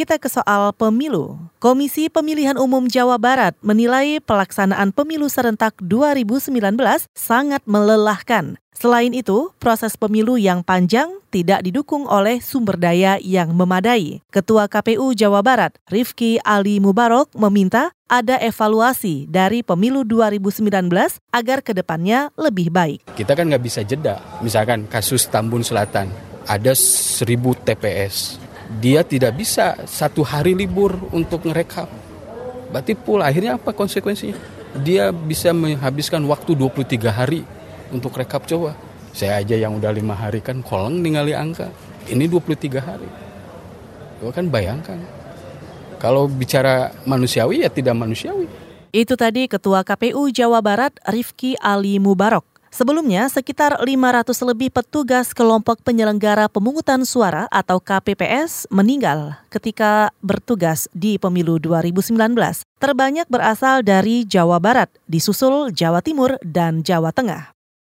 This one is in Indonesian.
kita ke soal pemilu. Komisi Pemilihan Umum Jawa Barat menilai pelaksanaan pemilu serentak 2019 sangat melelahkan. Selain itu, proses pemilu yang panjang tidak didukung oleh sumber daya yang memadai. Ketua KPU Jawa Barat, Rifki Ali Mubarok, meminta ada evaluasi dari pemilu 2019 agar ke depannya lebih baik. Kita kan nggak bisa jeda. Misalkan kasus Tambun Selatan, ada 1000 TPS dia tidak bisa satu hari libur untuk ngerekap. Berarti pula akhirnya apa konsekuensinya? Dia bisa menghabiskan waktu 23 hari untuk rekap coba. Saya aja yang udah lima hari kan koleng ningali angka. Ini 23 hari. Coba kan bayangkan. Kalau bicara manusiawi ya tidak manusiawi. Itu tadi Ketua KPU Jawa Barat Rifki Ali Mubarok. Sebelumnya, sekitar 500 lebih petugas kelompok penyelenggara pemungutan suara atau KPPS meninggal ketika bertugas di pemilu 2019. Terbanyak berasal dari Jawa Barat, disusul Jawa Timur dan Jawa Tengah.